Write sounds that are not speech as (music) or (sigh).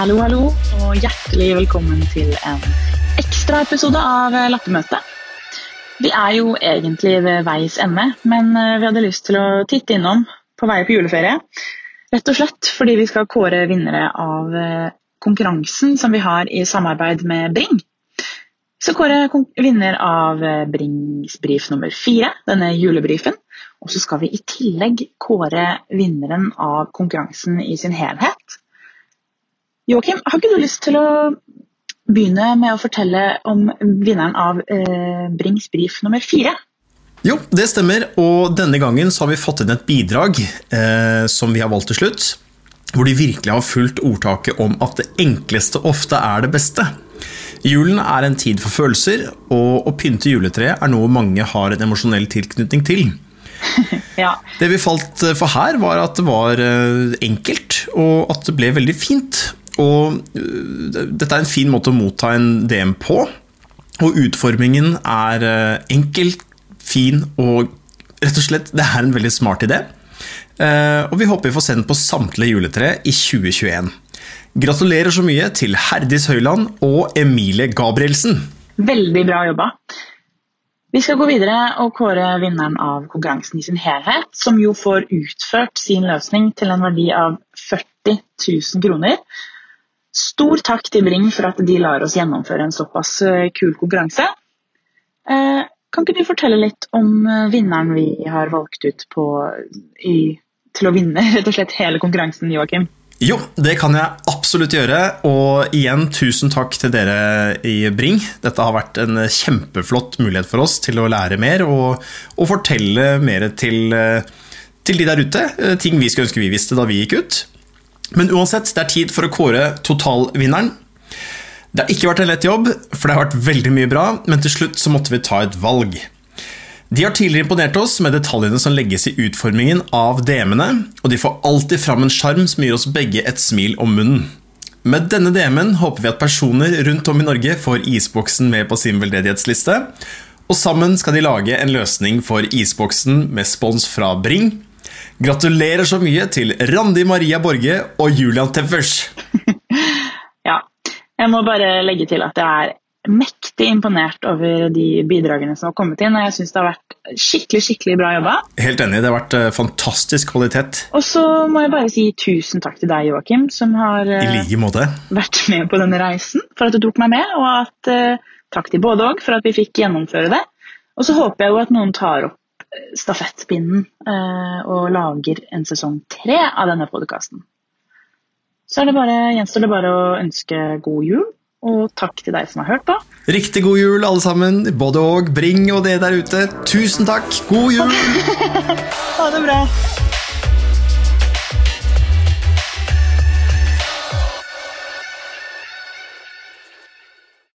Hallo, hallo, og hjertelig velkommen til en ekstraepisode av Lappemøtet. Vi er jo egentlig ved veis ende, men eh, vi hadde lyst til å titte innom på vei på juleferie. Rett og slett fordi vi skal kåre vinnere av eh, konkurransen som vi har i samarbeid med Bring. Skal kåre vinner av eh, Brings brief nummer fire, denne julebrifen. Og så skal vi i tillegg kåre vinneren av konkurransen i sin helhet. Joakim, har ikke du lyst til å begynne med å fortelle om vinneren av eh, Brings brief nummer fire. Jo, det stemmer, og denne gangen så har vi fått inn et bidrag eh, som vi har valgt til slutt. Hvor de virkelig har fulgt ordtaket om at det enkleste ofte er det beste. Julen er en tid for følelser, og å pynte juletreet er noe mange har en emosjonell tilknytning til. (laughs) ja. Det vi falt for her, var at det var eh, enkelt, og at det ble veldig fint. Og øh, dette er en fin måte å motta en DM på. Og utformingen er øh, enkel, fin og rett og slett Det er en veldig smart idé. Og vi håper vi får sendt på samtlige juletre i 2021. Gratulerer så mye til Herdis Høyland og Emilie Gabrielsen. Veldig bra jobba. Vi skal gå videre og kåre vinneren av konkurransen i sin helhet, som jo får utført sin løsning til en verdi av 40 000 kroner. Stor takk til Bring for at de lar oss gjennomføre en såpass eh, kul konkurranse. Eh, kan ikke du fortelle litt om eh, vinneren vi har valgt ut på, i, til å vinne (laughs) rett og slett hele konkurransen, Joakim? Jo, det kan jeg absolutt gjøre. Og igjen, tusen takk til dere i Bring. Dette har vært en kjempeflott mulighet for oss til å lære mer og, og fortelle mer til, til de der ute. Ting vi skulle ønske vi visste da vi gikk ut. Men uansett, det er tid for å kåre totalvinneren. Det har ikke vært en lett jobb, for det har vært veldig mye bra, men til slutt så måtte vi ta et valg. De har tidligere imponert oss med detaljene som legges i utformingen av DM-ene, og de får alltid fram en sjarm som gir oss begge et smil om munnen. Med denne DM-en håper vi at personer rundt om i Norge får isboksen med på sin veldedighetsliste, og sammen skal de lage en løsning for isboksen med spons fra Bring, Gratulerer så mye til Randi Maria Borge og Julian Teffers. (laughs) ja, jeg må bare legge til at det er mektig imponert over de bidragene som har kommet inn. og Jeg syns det har vært skikkelig skikkelig bra jobba. Helt enig, det har vært eh, fantastisk kvalitet. Og så må jeg bare si tusen takk til deg, Joakim, som har I eh, like vært med på denne reisen, for at du tok meg med. Og at, uh, takk til både òg for at vi fikk gjennomføre det. Og så håper jeg jo at noen tar opp stafettpinnen eh, og lager en sesong tre av denne podkasten. Så det bare, gjenstår det bare å ønske god jul, og takk til deg som har hørt på. Riktig god jul, alle sammen. Både og, Bring og det der ute. Tusen takk. God jul! (laughs) ha det bra.